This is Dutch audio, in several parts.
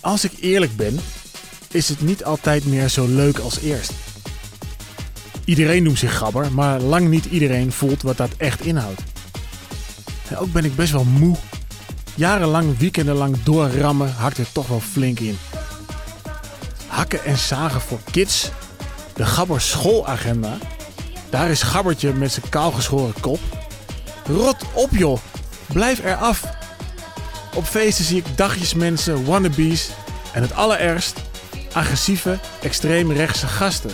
Als ik eerlijk ben, is het niet altijd meer zo leuk als eerst. Iedereen noemt zich gabber, maar lang niet iedereen voelt wat dat echt inhoudt. Ook ben ik best wel moe. Jarenlang, weekendenlang doorrammen hakt er toch wel flink in. Hakken en zagen voor kids. De gabber schoolagenda. Daar is gabbertje met zijn kaalgeschoren kop. Rot op joh, blijf eraf. Op feesten zie ik dagjes mensen, wannabes en het allerergst, agressieve, extreemrechtse gasten.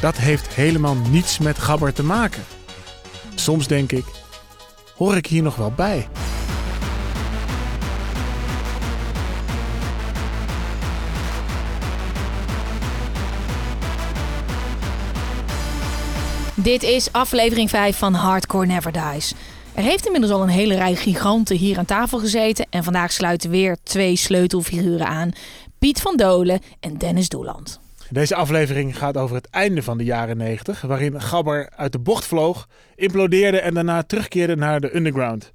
Dat heeft helemaal niets met gabber te maken. Soms denk ik, hoor ik hier nog wel bij? Dit is aflevering 5 van Hardcore Never Dies. Er heeft inmiddels al een hele rij giganten hier aan tafel gezeten. En vandaag sluiten weer twee sleutelfiguren aan: Piet van Dolen en Dennis Doeland. Deze aflevering gaat over het einde van de jaren 90, waarin Gabber uit de bocht vloog, implodeerde en daarna terugkeerde naar de underground.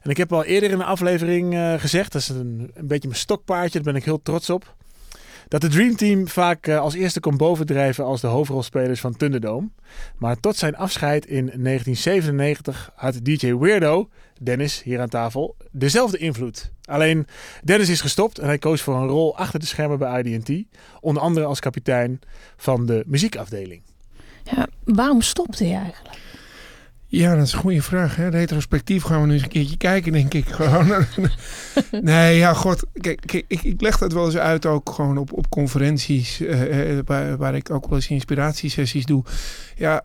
En ik heb al eerder in de aflevering uh, gezegd, dat is een, een beetje mijn stokpaardje, daar ben ik heel trots op. Dat de Dream Team vaak uh, als eerste kon bovendrijven als de hoofdrolspelers van Thunderdome. Maar tot zijn afscheid in 1997 had DJ Weirdo, Dennis hier aan tafel, dezelfde invloed. Alleen Dennis is gestopt en hij koos voor een rol achter de schermen bij IDT. Onder andere als kapitein van de muziekafdeling. Ja, waarom stopte hij eigenlijk? Ja, dat is een goede vraag. Hè? Retrospectief gaan we nu eens een keertje kijken, denk ik. Gewoon. nee, ja, god. Kijk, ik, leg dat wel eens uit ook gewoon op, op conferenties. Uh, waar, waar, ik ook wel eens inspiratiesessies doe. Ja,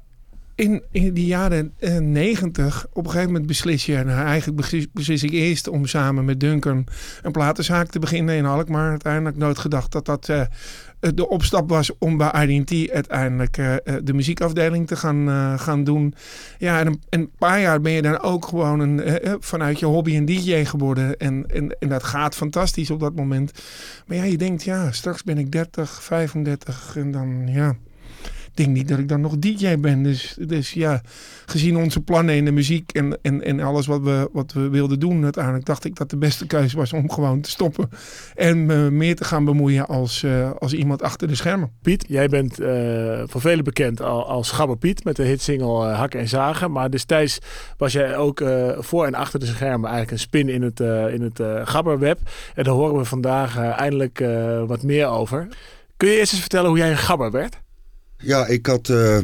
in, in die jaren uh, negentig, op een gegeven moment beslis je... Nou, eigenlijk beslis, ik eerst om samen met Duncan een platenzaak te beginnen in Alkmaar. Uiteindelijk nooit gedacht dat dat uh, de opstap was om bij IDT uiteindelijk de muziekafdeling te gaan, gaan doen. Ja, en een, een, paar jaar ben je dan ook gewoon een, vanuit je hobby een DJ geworden. En, en, en dat gaat fantastisch op dat moment. Maar ja, je denkt, ja, straks ben ik 30, 35 en dan, ja denk niet dat ik dan nog DJ ben. Dus, dus ja, gezien onze plannen in de muziek en, en, en alles wat we, wat we wilden doen, uiteindelijk dacht ik dat de beste keuze was om gewoon te stoppen. En me meer te gaan bemoeien als, uh, als iemand achter de schermen. Piet, jij bent uh, voor velen bekend als Gabber Piet met de hitsingle uh, Hakken en Zagen. Maar destijds was jij ook voor en achter de schermen eigenlijk een spin in het, in het Gabberweb. En daar horen we vandaag eindelijk wat meer over. Kun je eerst eens vertellen hoe jij een Gabber werd? Ja, ik had uh,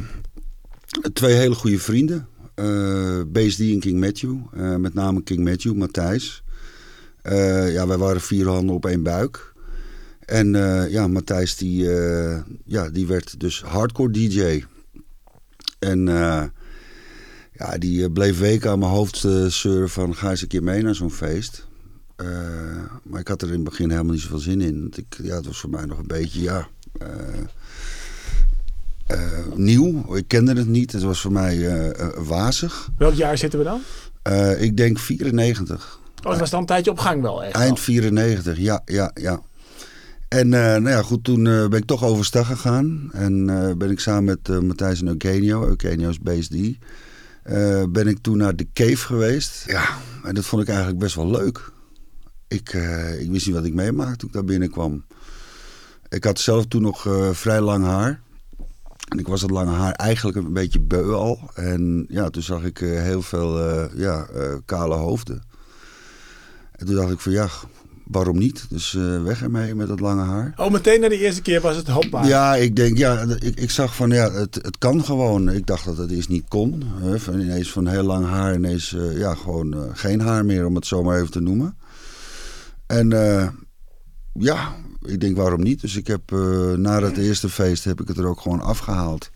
twee hele goede vrienden. Uh, BSD en King Matthew. Uh, met name King Matthew, Matthijs. ja, wij waren vier handen op één buik. En ja, Matthijs die, ja, die werd dus hardcore DJ. En ja, die bleef weken aan mijn hoofd zeuren van ga eens een keer mee naar zo'n feest. maar ik had er in het begin helemaal niet zoveel zin in. Ik, ja, het was voor mij nog een beetje, ja... Uh, nieuw. Ik kende het niet. Het was voor mij uh, wazig. Welk jaar zitten we dan? ik denk 94. Oh, dat was dan een tijdje op gang wel echt? Eind 94, ja, ja, ja. En nou ja, goed, toen ben ik toch overstag gegaan. En ben ik samen met Matthijs en Eugenio, Eugenio's BSD... ben ik toen naar de Cave geweest. Ja, en dat vond ik eigenlijk best wel leuk. Ik, ik wist niet wat ik meemaakte toen ik daar binnenkwam. Ik had zelf toen nog vrij lang haar... En ik was het lange haar eigenlijk een beetje beu al. En ja, toen zag ik uh, heel veel uh, ja, uh, kale hoofden. En toen dacht ik van ja, waarom niet? Dus weg ermee met het lange haar. Oh, meteen na de eerste keer was het hopbaar? Ja, ik denk, ja, ik, ik zag van ja, het, het kan gewoon. Ik dacht dat het eerst niet kon. Van ineens van heel lang haar, ineens ja, gewoon geen haar meer, om het zo maar even te noemen. En ja, ik denk waarom niet. Dus ik heb uh, na het eerste feest heb ik het er ook gewoon afgehaald.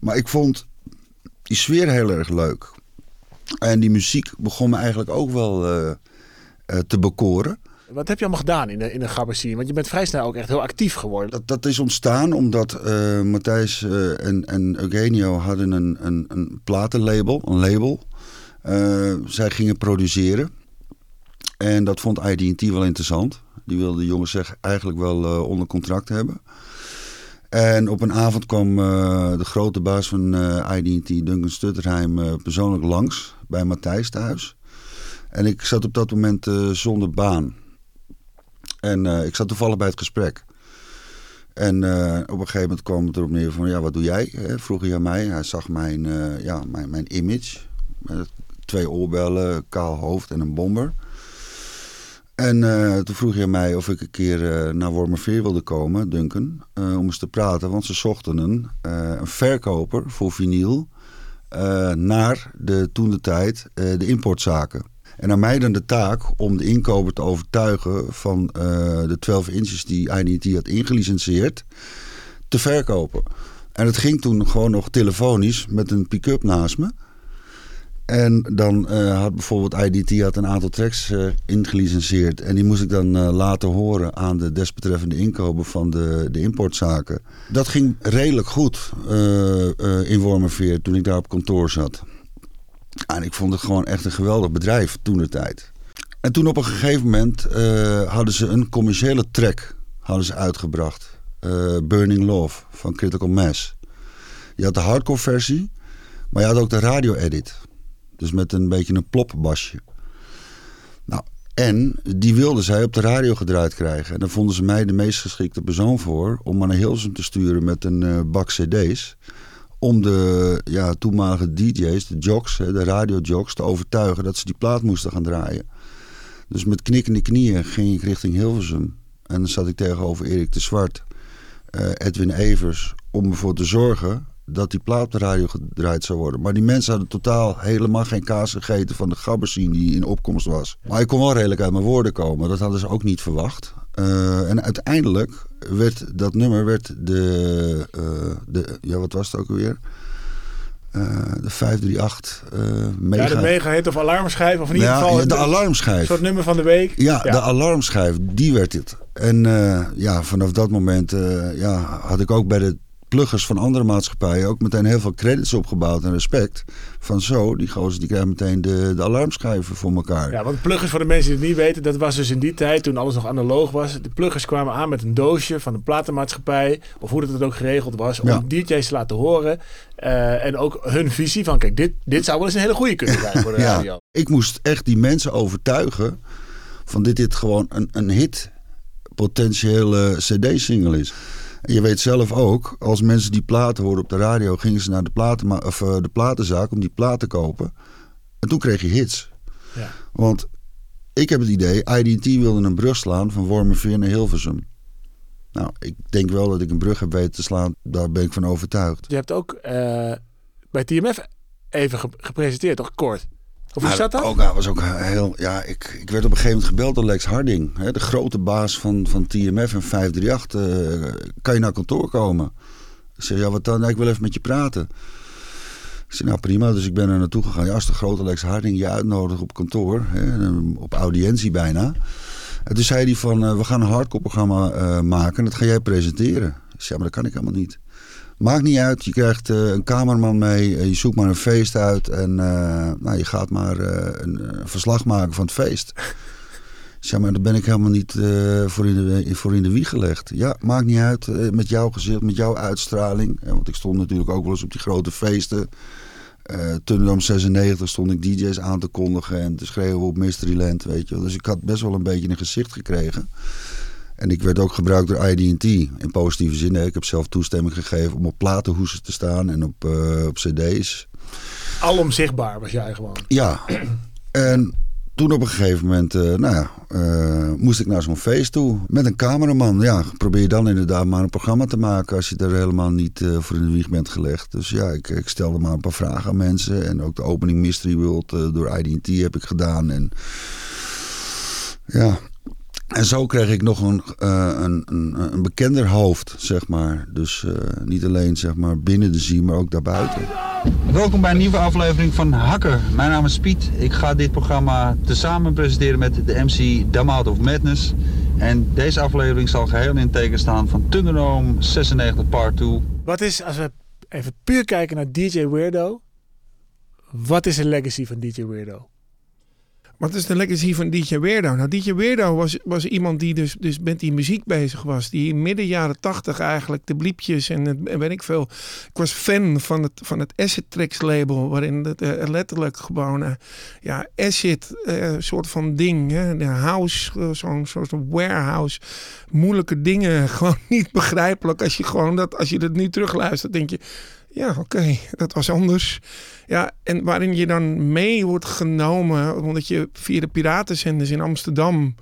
Maar ik vond die sfeer heel erg leuk. En die muziek begon me eigenlijk ook wel uh, uh, te bekoren. Wat heb je allemaal gedaan in de, in de Want je bent vrij snel ook echt heel actief geworden. Dat, dat is ontstaan omdat Matthijs en, en Eugenio hadden een, een, een platenlabel, een label. zij gingen produceren. En dat vond IDT wel interessant. Die wilde de jongens zeg, eigenlijk wel uh, onder contract hebben. En op een avond kwam eh, de grote baas van uh, IDT, Duncan Stutterheim, persoonlijk langs bij Matthijs thuis. En ik zat op dat moment zonder baan. En ik zat toevallig bij het gesprek. En op een gegeven moment kwam het erop neer van, ja, wat doe jij? Hè? Vroeg hij aan mij. Hij zag mijn, ja, mijn, mijn image. Met twee oorbellen, kaal hoofd en een bomber. En uh, toen vroeg hij mij of ik een keer uh, naar Wormerveer wilde komen, Duncan, uh, om eens te praten. Want ze zochten een, verkoper voor vinyl naar de toen de tijd de importzaken. En aan mij dan de taak om de inkoper te overtuigen van de 12 inches die IDT had ingelicenseerd te verkopen. En het ging toen gewoon nog telefonisch met een pick-up naast me. En dan uh, had bijvoorbeeld IDT had een aantal tracks uh, ingelicenseerd. En die moest ik dan uh, laten horen aan de desbetreffende inkoper van de, de importzaken. Dat ging redelijk goed in Wormerveer toen ik daar op kantoor zat. En ik vond het gewoon echt een geweldig bedrijf toen de tijd. En toen op een gegeven moment hadden ze een commerciële track hadden ze uitgebracht. Burning Love van Critical Mass. Je had de hardcore versie, maar je had ook de radio edit. Dus met een beetje een plopbasje. Nou, en die wilden zij op de radio gedraaid krijgen. En dan vonden ze mij de meest geschikte persoon voor om naar Hilsum te sturen met een uh, bak cd's. Om de ja, toenmalige DJ's, de jocks, de radiojocks, te overtuigen dat ze die plaat moesten gaan draaien. Dus met knikkende knieën ging ik richting Hilversum. En dan zat ik tegenover Erik de Zwart, uh, Edwin Evers, om ervoor te zorgen dat die plaat op de radio gedraaid zou worden. Maar die mensen hadden totaal helemaal geen kaas gegeten van de gabbersien die in opkomst was. Maar ik kon wel redelijk uit mijn woorden komen. Dat hadden ze ook niet verwacht. Uh, en uiteindelijk werd dat nummer werd de, uh, de ja wat was het ook alweer? Uh, de 538 mega. Ja, de mega hit of alarmschijf of in ieder geval ja, de alarmschijf. Een soort nummer van de week. Ja, ja. de alarmschijf, die werd het. En ja, vanaf dat moment ja, had ik ook bij de pluggers van andere maatschappijen ook meteen heel veel credits opgebouwd en respect. Van zo, die gozer die krijgen meteen de, de alarmschijven voor elkaar. Ja, want pluggers voor de mensen die het niet weten, dat was dus in die tijd toen alles nog analoog was. De pluggers kwamen aan met een doosje van een platenmaatschappij, of hoe dat het ook geregeld was, om ja. DJ's te laten horen. Uh, en ook hun visie van, kijk, dit, dit zou wel eens een hele goede kunnen zijn voor de ja, radio. Ik moest echt die mensen overtuigen van dit dit gewoon een, een hit potentiële cd-single is. Je weet zelf ook, als mensen die platen hoorden op de radio, gingen ze naar de, platen, of, uh, de platenzaak om die platen te kopen. En toen kreeg je hits. Ja. Want ik heb het idee, IDT wilde een brug slaan van Wormerveer naar Hilversum. Nou, ik denk wel dat ik een brug heb weten te slaan. Daar ben ik van overtuigd. Je hebt ook uh, bij TMF even gepresenteerd, toch kort? Of hoe zat dat? Ook, was ook heel, ja, ik, ik werd op een gegeven moment gebeld door Lex Harding. Hè, de grote baas van, van TMF en 538. Uh, kan je naar kantoor komen? Ik zeg, ja, wat dan? Nou, ik wil even met je praten. Ik zei, nou prima. Dus ik ben er naartoe gegaan. Ja, als de grote Lex Harding je uitnodigt op kantoor. Hè, op audiëntie bijna. En toen zei hij van, uh, we gaan een hardcore programma uh, maken. En dat ga jij presenteren. Ik zei, ja, maar dat kan ik helemaal niet. Maakt niet uit, je krijgt uh, een kamerman mee, je zoekt maar een feest uit en uh, nou, je gaat maar een, verslag maken van het feest. Zeg maar, daar ben ik helemaal niet voor, in de, voor in de wieg gelegd. Ja, maakt niet uit, met jouw gezicht, met jouw uitstraling. want ik stond natuurlijk ook wel eens op die grote feesten. Uh, Thunderdome 96 stond ik DJ's aan te kondigen en te schreeuwen op Mysteryland, weet je. Dus ik had best wel een beetje een gezicht gekregen. En ik werd ook gebruikt door IDT in positieve zin. Ik heb zelf toestemming gegeven om op platenhoesen te staan en op, uh, op cd's. Alom zichtbaar was jij gewoon. Ja. En toen op een gegeven moment, uh, nou ja, uh, moest ik naar zo'n feest toe met een cameraman. Ja, probeer je dan inderdaad maar een programma te maken als je er helemaal niet uh, voor in de wieg bent gelegd. Dus ja, ik, ik, stelde maar een paar vragen aan mensen. En ook de opening Mystery World door IDT heb ik gedaan. En ja, en zo kreeg ik nog een, uh, een, een, een, bekender hoofd, zeg maar. Dus uh, niet alleen zeg maar, binnen de zee, maar ook daarbuiten. Welkom bij een nieuwe aflevering van Hakker. Mijn naam is Piet. Ik ga dit programma tezamen presenteren met de MC Dam Out of Madness. En deze aflevering zal geheel in teken staan van Thunderdome 96 Part 2. Wat is, als we even puur kijken naar DJ Weirdo... wat is de legacy van DJ Weirdo? Wat is de legacy van DJ Weirdo? Nou, DJ Weirdo was, was iemand die dus, dus met die muziek bezig was. Die in midden jaren tachtig eigenlijk de bliepjes en, het, weet ik veel. Ik was fan van het, van het Acid Tracks label. Waarin het uh, letterlijk gewoon, uh, ja, acid, uh, soort van ding. Hè? De house, zo'n soort warehouse. Moeilijke dingen, gewoon niet begrijpelijk. Als je gewoon dat, als je dat nu terugluistert, denk je... Ja, oké, okay, dat was anders. Ja, en waarin je dan mee wordt genomen, omdat je via de piratenzenders in Amsterdam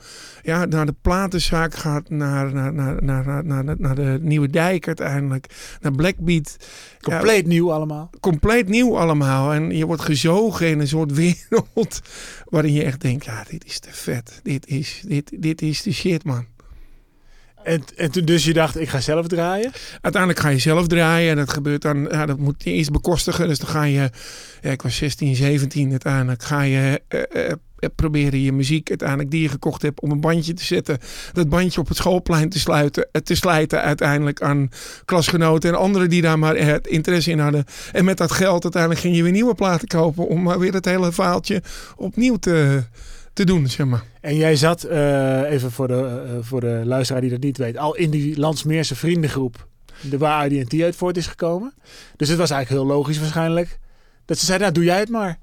ja, naar de platenzaak gaat, naar, naar, naar, naar, naar, naar de Nieuwe Dijk uiteindelijk, naar Blackbeat. Compleet ja, nieuw allemaal. Compleet nieuw allemaal. En je wordt gezogen in een soort wereld waarin je echt denkt, ja, dit is te vet. Dit is, dit, dit is de shit, man. En, en toen dus je dacht, ik ga zelf draaien? Uiteindelijk ga je zelf draaien. En dat gebeurt dan, ja, dat moet je eerst bekostigen. Dus dan ga je, ja, ik was 16, 17 uiteindelijk, ga je uh, uh, proberen je muziek uiteindelijk die je gekocht hebt op een bandje te zetten. Dat bandje op het schoolplein te, sluiten, te slijten uiteindelijk aan klasgenoten en anderen die daar maar het interesse in hadden. En met dat geld uiteindelijk ging je weer nieuwe platen kopen om weer het hele verhaaltje opnieuw te te doen, zeg maar. En jij zat, uh, even voor de, uh, voor de luisteraar die dat niet weet, al in die Landsmeerse vriendengroep, de waar IDT uit voort is gekomen. Dus het was eigenlijk heel logisch waarschijnlijk dat ze zeiden, nou doe jij het maar.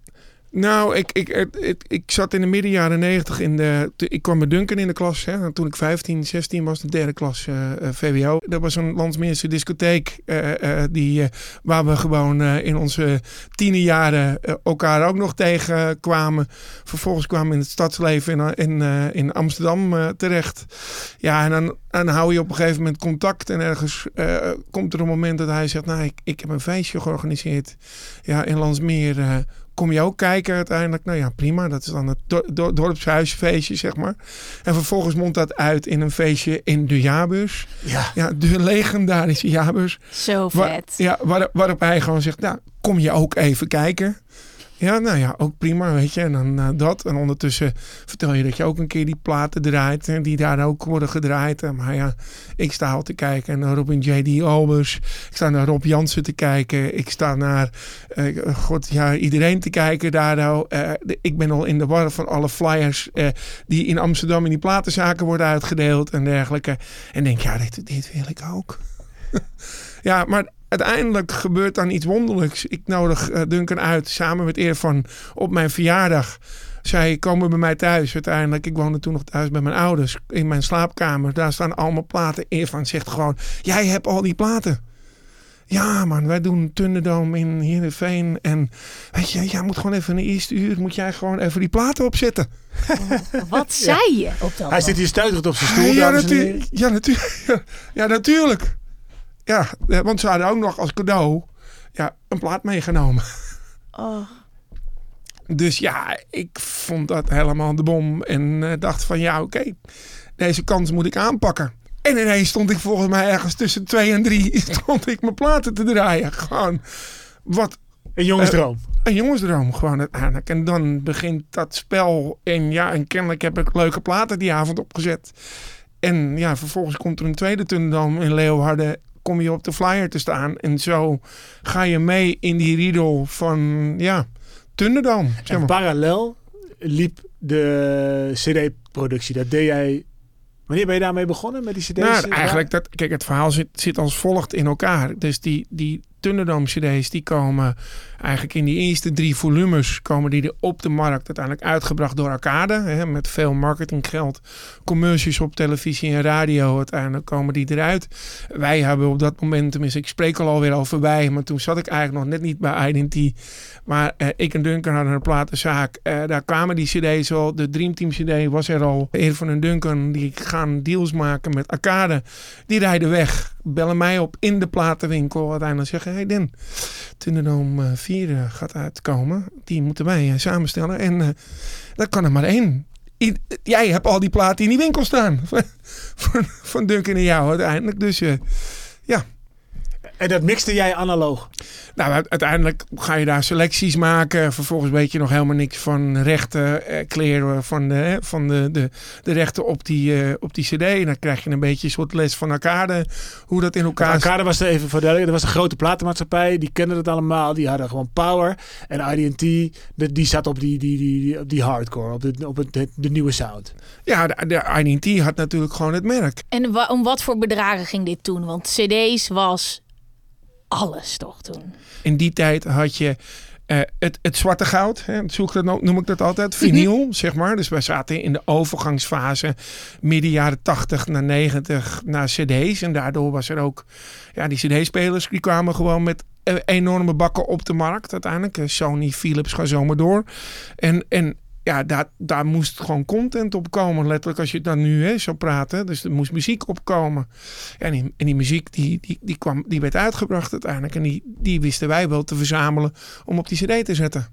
Nou, ik, ik, ik, ik, zat in de midden jaren negentig in de. Ik kwam met Duncan in de klas. Hè, toen ik 15, 16 was, de derde klas uh, VWO. Dat was een landsmeerse discotheek. Uh, die, waar we gewoon in onze tienerjaren elkaar ook nog tegenkwamen. Vervolgens kwamen we in het stadsleven in, in, in Amsterdam terecht. Ja, en dan, dan hou je op een gegeven moment contact. En ergens komt er een moment dat hij zegt: Nou, ik, ik heb een feestje georganiseerd. Ja, in Landsmeer kom je ook kijken uiteindelijk. Nou ja, prima. Dat is dan het do dorpshuisfeestje, zeg maar. En vervolgens mondt dat uit in een feestje in de jaarbeurs. Ja. ja de legendarische jaarbeurs. Zo vet. Waar, ja, waar, waarop hij gewoon zegt, nou, kom je ook even kijken. Ja, nou ja, ook prima, weet je. En dan uh, dat. En ondertussen vertel je dat je ook een keer die platen draait. En die daar ook worden gedraaid. Maar ja, ik sta al te kijken naar Robin J.D. Albers. Ik sta naar Rob Jansen te kijken. Ik sta naar, uh, god ja, iedereen te kijken daar nou. Ik ben al in de war van alle flyers die in Amsterdam in die platenzaken worden uitgedeeld en dergelijke. En denk, ja, dit wil ik ook. ja, maar uiteindelijk gebeurt dan iets wonderlijks. Ik nodig uh, Duncan uit samen met Irfan op mijn verjaardag. Zij komen bij mij thuis uiteindelijk. Ik woonde toen nog thuis bij mijn ouders in mijn slaapkamer. Daar staan allemaal platen. Irfan zegt gewoon: Jij hebt al die platen. Ja, man, wij doen Thunderdome in Heerenveen. En weet je, jij moet gewoon even in de eerste uur... moet jij gewoon even die platen opzetten. Oh, wat zei je op dat Hij zit hier stuiterend op zijn stoel, ja, ja, natu ja, ja, natuurlijk. Ja, want ze hadden ook nog als cadeau ja, een plaat meegenomen. Oh. Dus ja, ik vond dat helemaal de bom. En uh, dacht van ja, oké, okay, deze kans moet ik aanpakken. En ineens stond ik volgens mij ergens tussen twee en drie... stond ik mijn platen te draaien. Gewoon wat... Een jongensdroom. Uh, een jongensdroom gewoon uiteindelijk. En dan begint dat spel. En ja, en kennelijk heb ik leuke platen die avond opgezet. En ja, vervolgens komt er een tweede Tundam in Leeuwarden kom je op de flyer te staan. En zo ga je mee in die riedel van, ja, Thunderdome. Zeg maar. Parallel liep de cd-productie. Dat deed jij... Wanneer ben je daarmee begonnen met die cd's? Nou, eigenlijk, dat, kijk, het verhaal zit, zit als volgt in elkaar. Dus die, die Thunderdome cd's, die komen eigenlijk in die eerste drie volumes komen die er op de markt uiteindelijk uitgebracht door Arcade. Hè, met veel marketinggeld, commercials op televisie en radio. Uiteindelijk komen die eruit. Wij hebben op dat moment, tenminste ik spreek al alweer over wij, maar toen zat ik eigenlijk nog net niet bij Identity. Maar eh, ik en Duncan hadden een platenzaak. Eh, daar kwamen die cd's al. De Dreamteam cd was er al. Een van en Duncan die gaan deals maken met Arcade. Die rijden weg. Bellen mij op in de platenwinkel. Uiteindelijk zeggen, hey Den, Thunderdome 4 uh, gaat uitkomen. Die moeten wij uh, samenstellen. En uh, dat kan er maar één. Jij hebt al die platen in die winkel staan. van, van Duncan en jou uiteindelijk. Dus ja. En dat mixte jij analoog? Nou, uiteindelijk ga je daar selecties maken. Vervolgens weet je nog helemaal niks van rechten, eh, kleren van, de, van de, de, de rechten op die, eh, op die cd. En dan krijg je een beetje een soort les van Arcade. Hoe dat in elkaar zit. Arcade was er even voor dat was een grote platenmaatschappij. Die kenden het allemaal. Die hadden gewoon power. En IDT, die, die zat op die, die, die, op die hardcore. Op, de, op het, de nieuwe sound. Ja, de, de IDT had natuurlijk gewoon het merk. En wa- om wat voor bedragen ging dit toen? Want cd's was alles toch toen? In die tijd had je eh, het, het zwarte goud, hè, zo ik dat no- noem ik dat altijd, vinyl, zeg maar. Dus wij zaten in de overgangsfase midden jaren 80 naar 90 naar cd's. En daardoor was er ook, ja, die cd-spelers die kwamen gewoon met eh, enorme bakken op de markt uiteindelijk. Eh, Sony, Philips, ga zo maar door. En, en ja, daar, daar moest gewoon content op komen. Letterlijk als je dan nu hè, zou praten. Dus er moest muziek opkomen. En die, en die muziek die, die, die, kwam, die werd uitgebracht uiteindelijk. En die, die wisten wij wel te verzamelen om op die cd te zetten.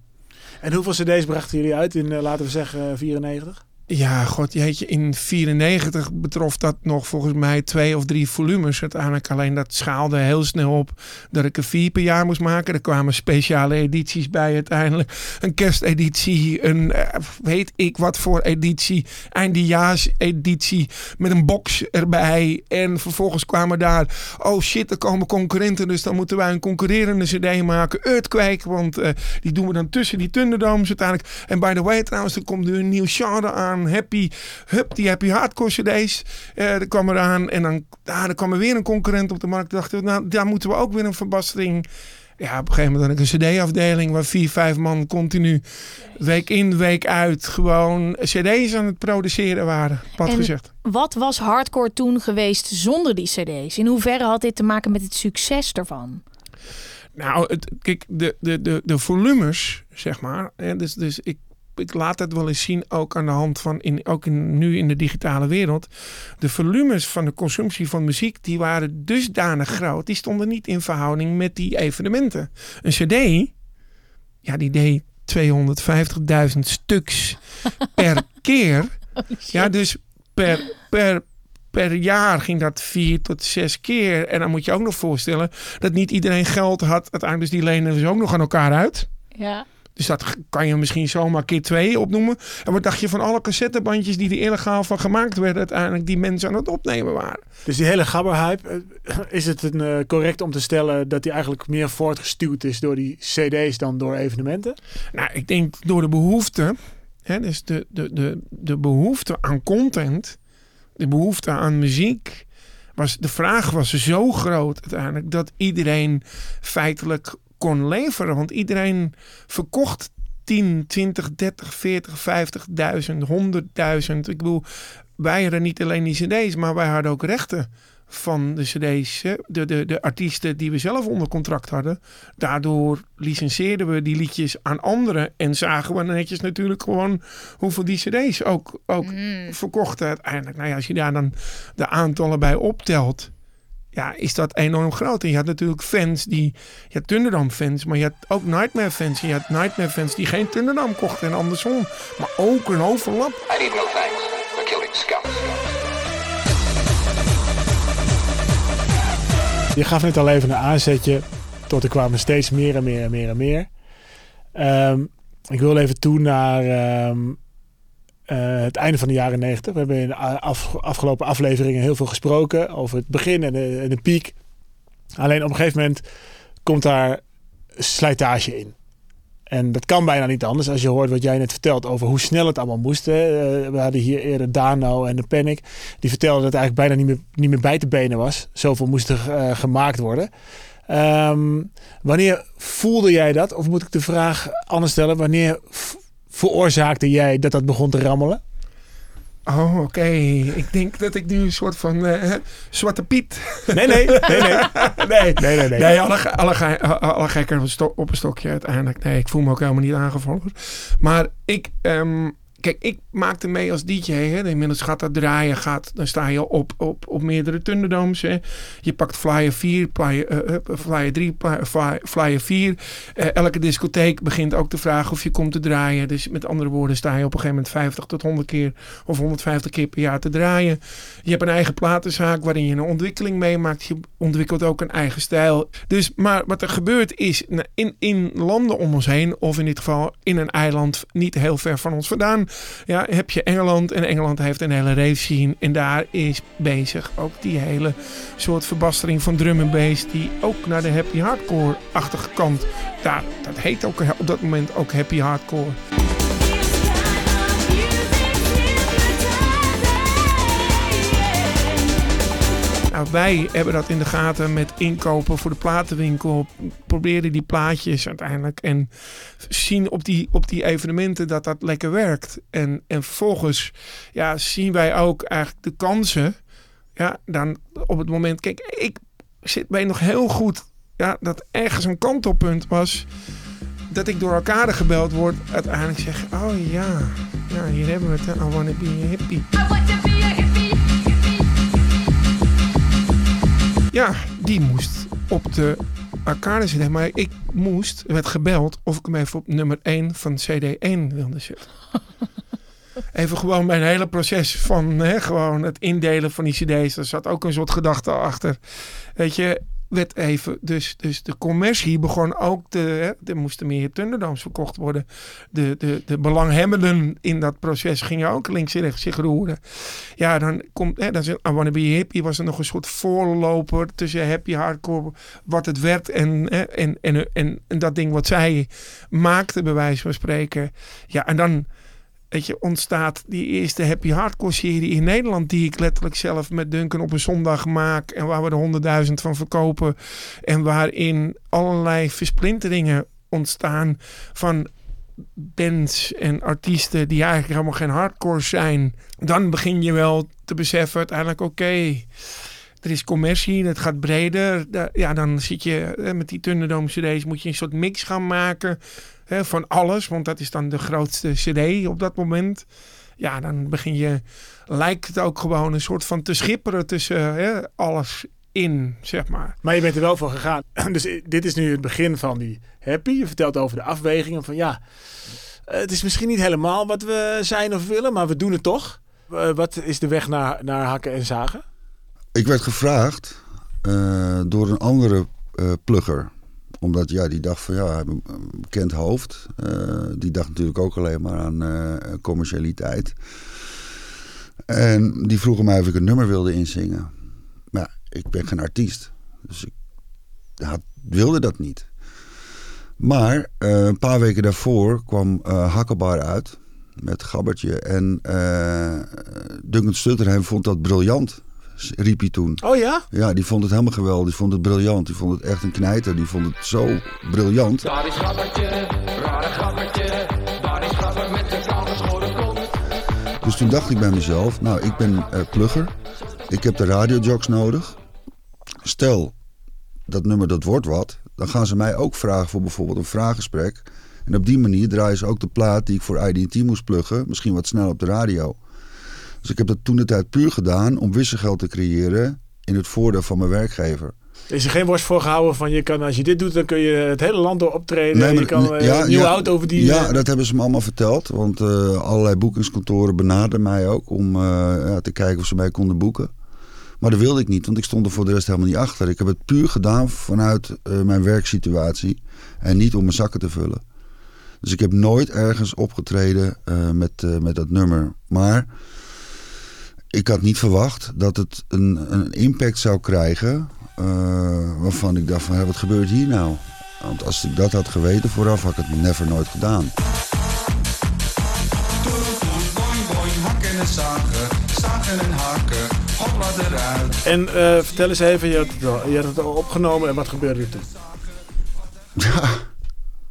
En hoeveel cd's brachten jullie uit in, eh, laten we zeggen, 94? Ja, god jeetje, in 94 betrof dat nog volgens mij twee of drie volumes uiteindelijk. Alleen dat schaalde heel snel op dat ik er vier per jaar moest maken. Er kwamen speciale edities bij uiteindelijk. Een kersteditie, een eh, weet ik wat voor editie. Eindejaarseditie met een box erbij. En vervolgens kwamen daar, oh shit, er komen concurrenten. Dus dan moeten wij een concurrerende cd maken. Earthquake, want eh, die doen we dan tussen die Thunderdomes uiteindelijk. En by the way trouwens, er komt nu een nieuw genre aan. Happy, hup, die Happy Hardcore cd's. Eh er kwam eraan en dan, ah, er kwam er weer een concurrent op de markt. Dachten we, nou, daar moeten we ook weer een verbastering. Ja, op een gegeven moment had ik een cd-afdeling waar vier, vijf man continu week in, week uit gewoon cd's aan het produceren waren. Pad gezegd. Wat was hardcore toen geweest zonder die cd's? In hoeverre had dit te maken met het succes ervan? Nou, het, kijk, de, de, de, de volumes, zeg maar. Hè, dus, dus ik, ik laat het wel eens zien, ook aan de hand van, in, ook in, nu in de digitale wereld. De volumes van de consumptie van muziek, die waren dusdanig groot. Die stonden niet in verhouding met die evenementen. Een cd, ja, die deed 250.000 stuks per keer. Ja, dus per, per, per jaar ging dat vier tot zes keer. En dan moet je ook nog voorstellen dat niet iedereen geld had. Uiteindelijk, dus die lenen dus ook nog aan elkaar uit. Ja. Dus dat kan je misschien zomaar keer twee opnoemen. En wat dacht je van alle cassettebandjes die er illegaal van gemaakt werden... uiteindelijk die mensen aan het opnemen waren? Dus die hele gabberhype, eh, is het een, eh, correct om te stellen dat die eigenlijk meer voortgestuwd is door die cd's dan door evenementen? Nou, ik denk door de behoefte... Hè, dus de, de, de, de behoefte aan content... de behoefte aan muziek... Was, de vraag was zo groot uiteindelijk... dat iedereen feitelijk kon leveren. Want iedereen verkocht 10, 20, 30, 40, 50.000, 100.000. Ik bedoel, wij hadden niet alleen die cd's... maar wij hadden ook rechten van de cd's. De, de, de artiesten die we zelf onder contract hadden. Daardoor licenseerden we die liedjes aan anderen. En zagen we netjes natuurlijk gewoon hoeveel die cd's ook, ook verkochten uiteindelijk. Nou ja, als je daar dan de aantallen bij optelt. Ja, is dat enorm groot. En je had natuurlijk fans die... Je had Thunderdome fans, maar je had ook Nightmare fans. En je had Nightmare fans die geen Thunderdome kochten en andersom. Maar ook een overlap. I need no thanks for killing scum. Je gaf net al even een aanzetje tot er kwamen steeds meer en meer en meer en meer. Ehm, ik wil even toe naar ehm, eh, het einde van de jaren 90. We hebben in de afgelopen afleveringen heel veel gesproken over het begin en de, piek. Alleen op een gegeven moment komt daar slijtage in. En dat kan bijna niet anders als je hoort wat jij net vertelt over hoe snel het allemaal moest. Eh, we hadden hier eerder Dano en de Panic. Die vertelden dat het eigenlijk bijna niet meer, niet meer bij te benen was. Zoveel moest er eh, gemaakt worden. Ehm, wanneer voelde jij dat? Of moet ik de vraag anders stellen? Wanneer veroorzaakte jij dat dat begon te rammelen? Oh, oké. Ik denk dat ik nu een soort van eh, Zwarte Piet... Nee, nee, nee, nee. Nee, nee, nee. nee. Nee, alle, alle, alle gekken op een, sto- op een stokje uiteindelijk. Nee, ik voel me ook helemaal niet aangevallen. Maar ik, ehm, kijk, ik maakte mee als DJ. Hè. Inmiddels gaat dat draaien. Gaat, dan sta je op, op, op meerdere Thunderdomes. Hè. Je pakt flyer 4, flyer, eh, eh, flyer 3, flyer, flyer- flyer 4. Eh, elke discotheek begint ook te vragen of je komt te draaien. Dus met andere woorden sta je op een gegeven moment 50 tot 100 keer of 150 keer per jaar te draaien. Je hebt een eigen platenzaak waarin je een ontwikkeling meemaakt. Je ontwikkelt ook een eigen stijl. Dus, maar wat er gebeurt is nou, in, in landen om ons heen, of in dit geval in een eiland niet heel ver van ons vandaan, ja, heb je Engeland. En Engeland heeft een hele rave scene. En daar is bezig ook die hele soort verbastering van drum en bass, die ook naar de happy hardcore-achtige kant. Daar, dat heet ook op dat moment ook happy hardcore. Wij hebben dat in de gaten met inkopen voor de platenwinkel. Proberen die plaatjes uiteindelijk. En zien op die, op die evenementen dat dat lekker werkt. En, en vervolgens ja, zien wij ook eigenlijk de kansen. Ja, dan op het moment. Kijk, ik zit mij nog heel goed. Ja, dat ergens een kantelpunt was. Dat ik door elkaar gebeld word. Uiteindelijk zeg oh ja. Ja, hier hebben we het. I wanna be a Ja, die moest op de arcade zitten. Maar ik moest, werd gebeld of ik hem even op nummer 1 van CD1 wilde zetten. Even gewoon mijn hele proces van hè, gewoon het indelen van die cd's. Er zat ook een soort gedachte achter. Weet je, werd even... Dus, dus de commercie begon ook te... Er moesten meer Thunderdomes verkocht worden. De, de, de belanghebbenden in dat proces gingen ook links en rechts zich roeren. Ja, dan komt... Hè, dan is I Wanna Be Hippie was er nog een soort voorloper tussen happy hardcore... wat het werd en, hè, en, en, en, en dat ding wat zij maakte, bij wijze van spreken. Ja, en dan weet je, ontstaat die eerste happy hardcore serie in Nederland. Die ik letterlijk zelf met Duncan op een zondag maak. En waar we er honderdduizend van verkopen. En waarin allerlei versplinteringen ontstaan van bands en artiesten die eigenlijk helemaal geen hardcore zijn. Dan begin je wel te beseffen uiteindelijk, oké, er is commercie, het gaat breder. Ja, dan zit je eh, met die Thunderdome cd's moet je een soort mix gaan maken hè, van alles. Want dat is dan de grootste cd op dat moment. Ja, dan begin je, lijkt het ook gewoon een soort van te schipperen tussen hè, alles in, zeg maar. Maar je bent er wel voor gegaan. Dus i- dit is nu het begin van die happy. Je vertelt over de afwegingen van ja, eh, het is misschien niet helemaal wat we zijn of willen, maar we doen het toch. Eh, wat is de weg naar, naar hakken en zagen? Ik werd gevraagd eh, door een andere eh, plugger. Omdat ja, die dacht van ja, een bekend hoofd. Eh, die dacht natuurlijk ook alleen maar aan commercialiteit. En die vroegen mij of ik een nummer wilde inzingen. Maar ja, ik ben geen artiest. Dus ik had, wilde dat niet. Maar een paar weken daarvoor kwam Hakkelbaar uit. Met Gabbertje. En Duncan Stutterheim vond dat briljant. Riep hij toen. Oh ja? Ja, die vond het helemaal geweldig. Die vond het briljant. Die vond het echt een knijter. Die vond het zo briljant. Daar is grappertje, rare grappertje. Daar is grapper met een kaalgeschoren kont. Dus toen dacht ik bij mezelf, nou, ik ben eh, plugger. Ik heb de radiojocks nodig. Stel, dat nummer dat wordt wat. Dan gaan ze mij ook vragen voor bijvoorbeeld een vraaggesprek. En op die manier draaien ze ook de plaat die ik voor IDT moest pluggen. Misschien wat snel op de radio. Dus ik heb dat toen de tijd puur gedaan om wisselgeld te creëren in het voordeel van mijn werkgever. Er is er geen worst voor gehouden van je kan, als je dit doet, dan kun je het hele land door optreden. Nee, maar- je kan eh, ja, een nieuwe ja, auto verdienen. Ja, dat hebben ze me allemaal verteld. Want eh, allerlei boekingskantoren benaderden mij ook om eh, ja, te kijken of ze mij konden boeken. Maar dat wilde ik niet, want ik stond er voor de rest helemaal niet achter. Ik heb het puur gedaan vanuit mijn werksituatie en niet om mijn zakken te vullen. Dus ik heb nooit ergens opgetreden met, met dat nummer. Maar ik had niet verwacht dat het een, een impact zou krijgen. eh, waarvan ik dacht van, wat gebeurt hier nou? Want als ik dat had geweten vooraf, had ik het never nooit gedaan. hakken en eh, vertel eens even, je had, het al, je had het al opgenomen en wat gebeurde er toen? Ja,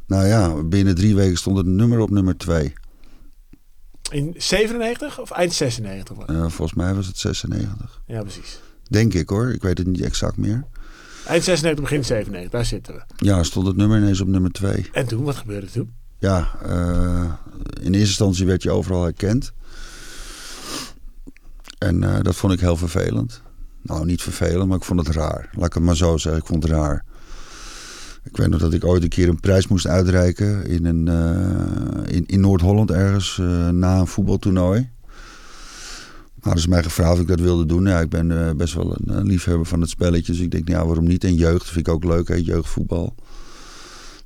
nou ja, binnen drie weken stond het nummer op nummer twee. In 97 of eind 96? was het? Eh, volgens mij was het 96. Ja, precies. Denk ik hoor, ik weet het niet exact meer. Eind 96, begin 97, daar zitten we. Ja, stond het nummer ineens op nummer twee. En toen, wat gebeurde toen? ja, eh, in eerste instantie werd je overal herkend. En eh, dat vond ik heel vervelend. Nou, niet vervelend, maar ik vond het raar. Laat ik het maar zo zeggen, ik vond het raar. Ik weet nog dat ik ooit een keer een prijs moest uitreiken in, een, eh, in, in Noord-Holland ergens eh, na een voetbaltoernooi. Hadden ze mij gevraagd of ik dat wilde doen. Ja, ik ben eh, best wel een, liefhebber van het spelletje. Dus ik denk, nou, ja, waarom niet? En jeugd vind ik ook leuk, hè? jeugdvoetbal.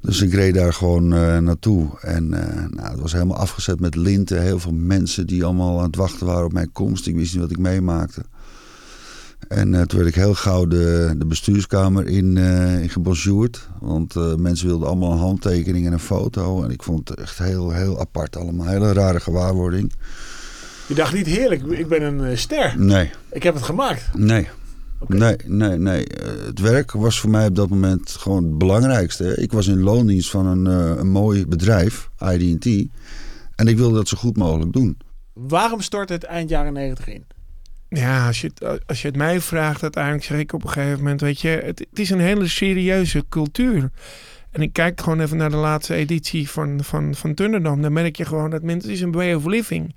Dus ik reed daar gewoon naartoe. En nou, het was helemaal afgezet met linten. Heel veel mensen die allemaal aan het wachten waren op mijn komst. Ik wist niet wat ik meemaakte. En eh, toen werd ik heel gauw de, de bestuurskamer in, eh in gebonjourd. Want eh, mensen wilden allemaal een handtekening en een foto. En ik vond het echt heel, heel apart allemaal. Hele rare gewaarwording. Je dacht niet heerlijk, ik ben een ster. Nee, Ik heb het gemaakt. nee. Nee, nee, nee. Het werk was voor mij op dat moment gewoon het belangrijkste. Ik was in loondienst van een, een mooi bedrijf, ID&T. En ik wilde dat zo goed mogelijk doen. Waarom stort het eind jaren 90 in? Ja, als je, het, als je het mij vraagt, uiteindelijk zeg ik op een gegeven moment, weet je, het, het is een hele serieuze cultuur. En ik kijk gewoon even naar de laatste editie van, van, van Thunderdome. Dan merk je gewoon dat mensen, het is een way of living.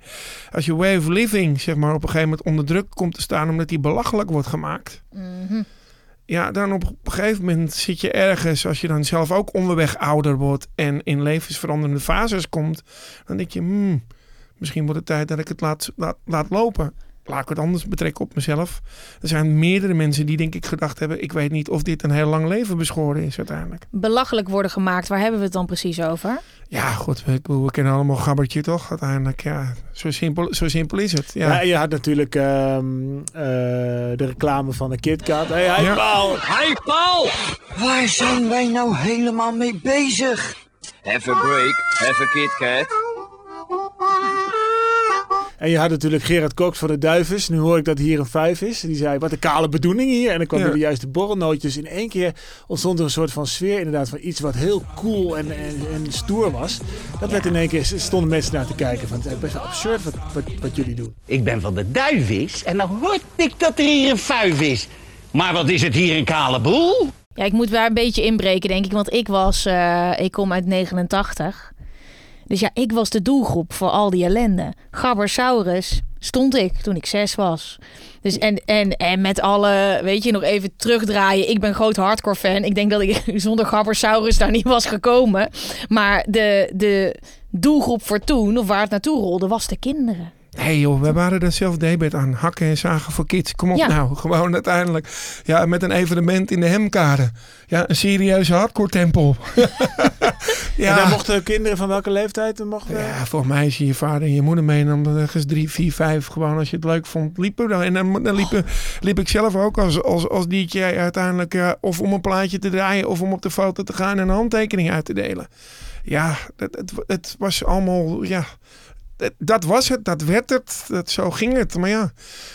Als je way of living, zeg maar, op een gegeven moment onder druk komt te staan omdat die belachelijk wordt gemaakt. Mhm. Ja, dan op een gegeven moment zit je ergens, als je dan zelf ook onderweg ouder wordt en in levensveranderende fases komt, dan denk je, hmm, misschien wordt het tijd dat ik het laat, laat, laat lopen. Laat ik het anders betrekken op mezelf. Er zijn meerdere mensen die denk ik gedacht hebben, ik weet niet of dit een heel lang leven beschoren is uiteindelijk. Belachelijk worden gemaakt, waar hebben we het dan precies over? Ja, goed, we, we kennen allemaal gabbertje toch? Uiteindelijk, ja, zo simpel, zo simpel is het. Ja. Ja. je had natuurlijk ehm, eh, de reclame van de KitKat. Hey, hey, Ja. Paul! Hey Paul! Waar zijn wij nou helemaal mee bezig? Have a break, have a KitKat. En je had natuurlijk Gerard Cox van de Duivens. Nu hoor ik dat hier een vijf is. Die zei, wat een kale bedoeling hier. En dan kwam Ja. de juiste borrelnootjes. In één keer ontstond er een soort van sfeer inderdaad van iets wat heel cool en, en, en stoer was. Dat werd in één keer, stonden mensen naar te kijken. Van, het is best wel absurd wat, wat, wat jullie doen. Ik ben van de duivis en dan hoor ik dat er hier een fuif is. Maar wat is het hier een kale boel? Ja, ik moet daar een beetje inbreken, denk ik. Want ik was, eh, ik kom uit 89. Dus ja, ik was de doelgroep voor al die ellende. Gabbersaurus stond ik toen ik zes was. Dus en, en, en met alle, weet je, nog even terugdraaien. Ik ben groot hardcore fan. Ik denk dat ik zonder Gabbersaurus daar niet was gekomen. Maar de, de doelgroep voor toen, of waar het naartoe rolde, was de kinderen. Nee joh, we waren er zelf debet aan. Hakken en zagen voor kids. Kom op Ja. nou. Gewoon uiteindelijk. Ja, met een evenement in de Hemkade. Ja, een serieuze hardcore tempel. En dan mochten kinderen van welke leeftijd? Mochten... Ja, volgens mij is je je vader en je moeder mee. En dan ergens drie, vier, vijf. Gewoon als je het leuk vond, liepen. dan. En dan, liep ik zelf ook als, als, als DJ uiteindelijk. ja, of om een plaatje te draaien. Of om op de foto te gaan en een handtekening uit te delen. Ja, het, het, het was allemaal... Ja, dat, dat was het, dat werd het, dat, zo ging het. Maar ja,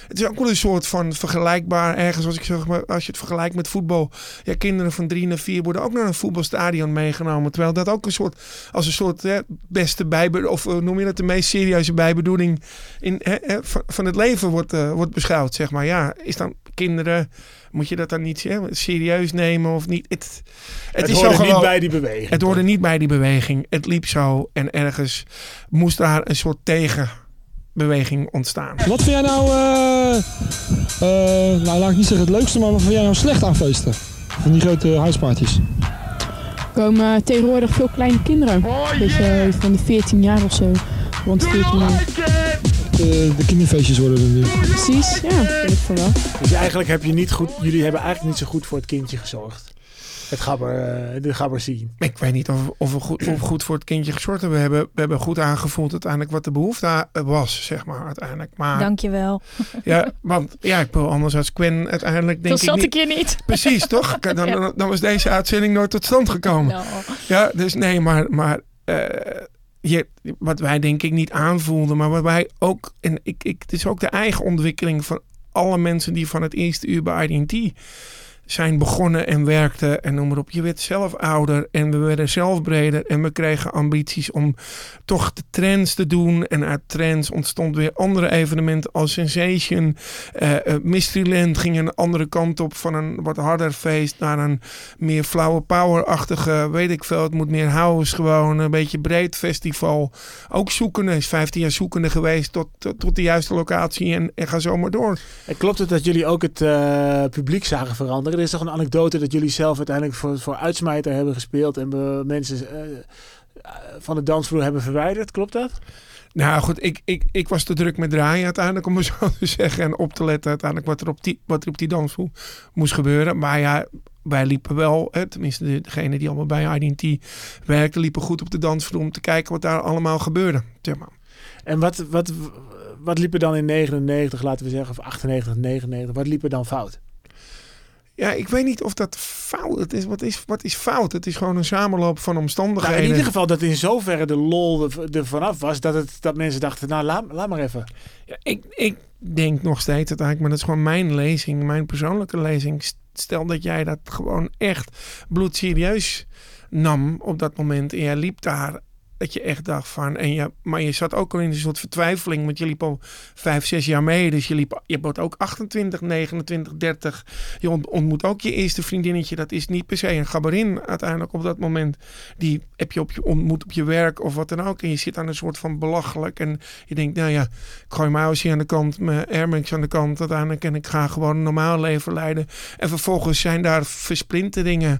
het is ook wel een soort van vergelijkbaar ergens, als, ik zeg maar, als je het vergelijkt met voetbal. Ja, kinderen van drie naar vier worden ook naar een voetbalstadion meegenomen. Terwijl dat ook een soort, als een soort hè, beste bijbe, of eh, noem je dat de meest serieuze bijbedoeling in, hè, van het leven wordt, eh, wordt beschouwd, zeg maar. Ja, is dan kinderen, moet je dat dan niet hè, serieus nemen of niet? Het, het, Het, is hoorde zo niet gewoon, bij die beweging. het hoorde niet bij die beweging. Het liep zo en ergens moest daar een soort tegenbeweging ontstaan. Wat vind jij nou, eh, eh, nou laat ik niet zeggen het leukste, maar wat vind jij nou slecht aan feesten? Van die grote huisparties. komen tegenwoordig veel kleine kinderen. Beetje van de 14 jaar of zo. Rond de 14 jaar. De, de kinderfeestjes worden er nu. Precies, ja, vind ik van wel. Dus eigenlijk heb je niet goed, jullie hebben eigenlijk niet zo goed voor het kindje gezorgd. Het gabber, eh, de gabber zien. Ik weet niet of, of, we goed, of goed voor het kindje gezorgd hebben. We hebben, we hebben goed aangevoeld uiteindelijk wat de behoefte was, zeg maar, uiteindelijk. Maar Dankjewel. ja, want ja, ik wil anders als Gwen uiteindelijk denk Dat ik zat niet... ik hier niet. Precies, toch? Dan, dan, dan was deze uitzending nooit tot stand gekomen. Ja, dus nee, maar, maar eh, je, wat wij denk ik niet aanvoelden, maar wat wij ook, en ik, ik, het is ook de eigen ontwikkeling van alle mensen die van het eerste uur bij IDT zijn begonnen en werkten en noem maar op. Je werd zelf ouder en we werden zelf breder en we kregen ambities om toch de trends te doen. En uit trends ontstond weer andere evenementen als Sensation. Eh eh, Mysteryland ging een andere kant op van een wat harder feest naar een meer flower power-achtige, weet ik veel. Het moet meer house gewoon, een beetje breed festival. Ook zoekende, is 15 jaar zoekende geweest tot, tot, de juiste locatie en, en ga zo maar door. En klopt het dat jullie ook het eh, publiek zagen veranderen? Er is toch een anekdote dat jullie zelf uiteindelijk voor, voor uitsmijter hebben gespeeld en we mensen eh, van de dansvloer hebben verwijderd. Klopt dat? Nou goed, ik, ik, ik was te druk met draaien uiteindelijk, om het zo te zeggen. En op te letten uiteindelijk wat er op die, wat er op die dansvloer moest gebeuren. Maar ja, wij liepen wel, hè, tenminste de- degene die allemaal bij IDT werkten, liepen goed op de dansvloer om te kijken wat daar allemaal gebeurde. Zeg maar. En wat, wat, wat liep er dan in 99, laten we zeggen, of 98, 99? Wat liep er dan fout? Ja, ik weet niet of dat fout het is. Wat is, wat is fout? Het is gewoon een samenloop van Nou, omstandigheden. in ieder geval dat in zoverre de lol er, vanaf was dat, het, dat mensen dachten, nou laat, laat maar even. Ja, ik, ik denk nog steeds uiteindelijk, maar dat is gewoon mijn lezing, mijn persoonlijke lezing. Stel dat jij dat gewoon echt bloedserieus nam op dat moment en jij liep daar. Dat je echt dacht van, en je, maar je zat ook al in een soort vertwijfeling, want je liep al vijf, zes jaar mee. Dus je, liep, je wordt ook 28, 29, 30. Je ont- ontmoet ook je eerste vriendinnetje. Dat is niet per se een gabarin uiteindelijk op dat moment. Die heb je, op je ontmoet op je werk of wat dan ook. En je zit aan een soort van belachelijk. En je denkt, nou ja, ik gooi mijn Aussie aan de kant, mijn Air Max aan de kant uiteindelijk. En ik ga gewoon een normaal leven leiden. En vervolgens zijn daar versplinteringen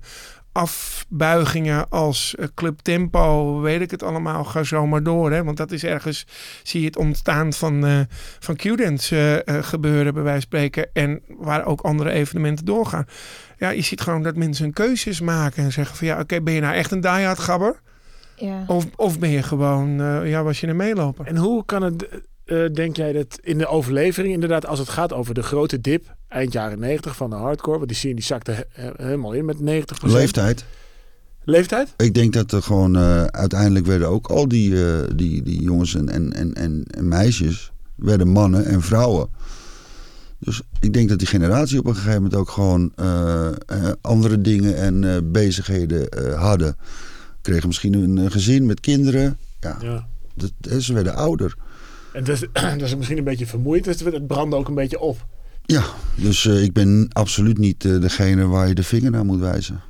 afbuigingen als eh, Club Tempo, weet ik het allemaal, ga zo maar door. Hè? Want dat is ergens, zie je het ontstaan van, eh van Q-dance eh, gebeuren, bij wijze van spreken. En waar ook andere evenementen doorgaan. Ja, je ziet gewoon dat mensen hun keuzes maken en zeggen van ja, oké, ben je nou echt een diehard gabber? Ja. Of, of ben je gewoon, eh, ja, was je een meeloper? En hoe kan het, eh, denk jij dat in de overlevering, inderdaad, als het gaat over de grote dip, eind jaren 90 van de hardcore, want die scene die zakte he- he- helemaal in met 90%. Leeftijd. Leeftijd? Ik denk dat er gewoon eh, uiteindelijk werden ook al die, eh, die, die jongens en, en, en, en, meisjes werden mannen en vrouwen. Dus ik denk dat die generatie op een gegeven moment ook gewoon andere dingen en bezigheden hadden. Kregen misschien een gezin met kinderen. Ja, Ja. dat, ze werden ouder. En dat is, dat is misschien een beetje vermoeid, dus het brandde ook een beetje op. Ja, dus eh, ik ben absoluut niet eh, degene waar je de vinger naar moet wijzen.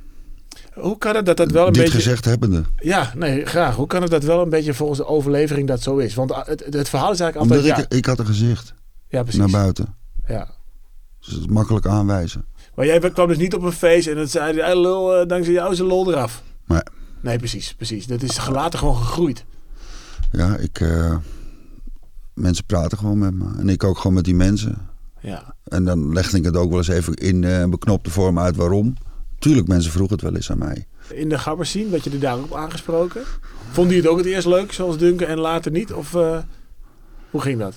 Hoe kan het dat dat wel een Dit beetje... gezegd hebbende. Ja, nee, graag. Hoe kan het dat wel een beetje volgens de overlevering dat zo is? Want ah, het, het verhaal is eigenlijk Omdat altijd... ik, ik had een gezicht ja, precies. naar buiten. Ja. Dus is makkelijk aanwijzen. Maar jij kwam dus niet op een feest en het zei, lul, eh, dankzij jou is de lol eraf. Nee. Nee, precies, precies. Dat is later gewoon gegroeid. Ja, ik, eh, mensen praten gewoon met me. En ik ook gewoon met die mensen. Ja. En dan legde ik het ook wel eens even in eh, beknopte vorm uit waarom. Tuurlijk, mensen vroegen het wel eens aan mij. In de gabbers zien, werd je er daarop aangesproken? Vond je het ook het eerst leuk, zoals Duncan, en later niet? Of eh, hoe ging dat?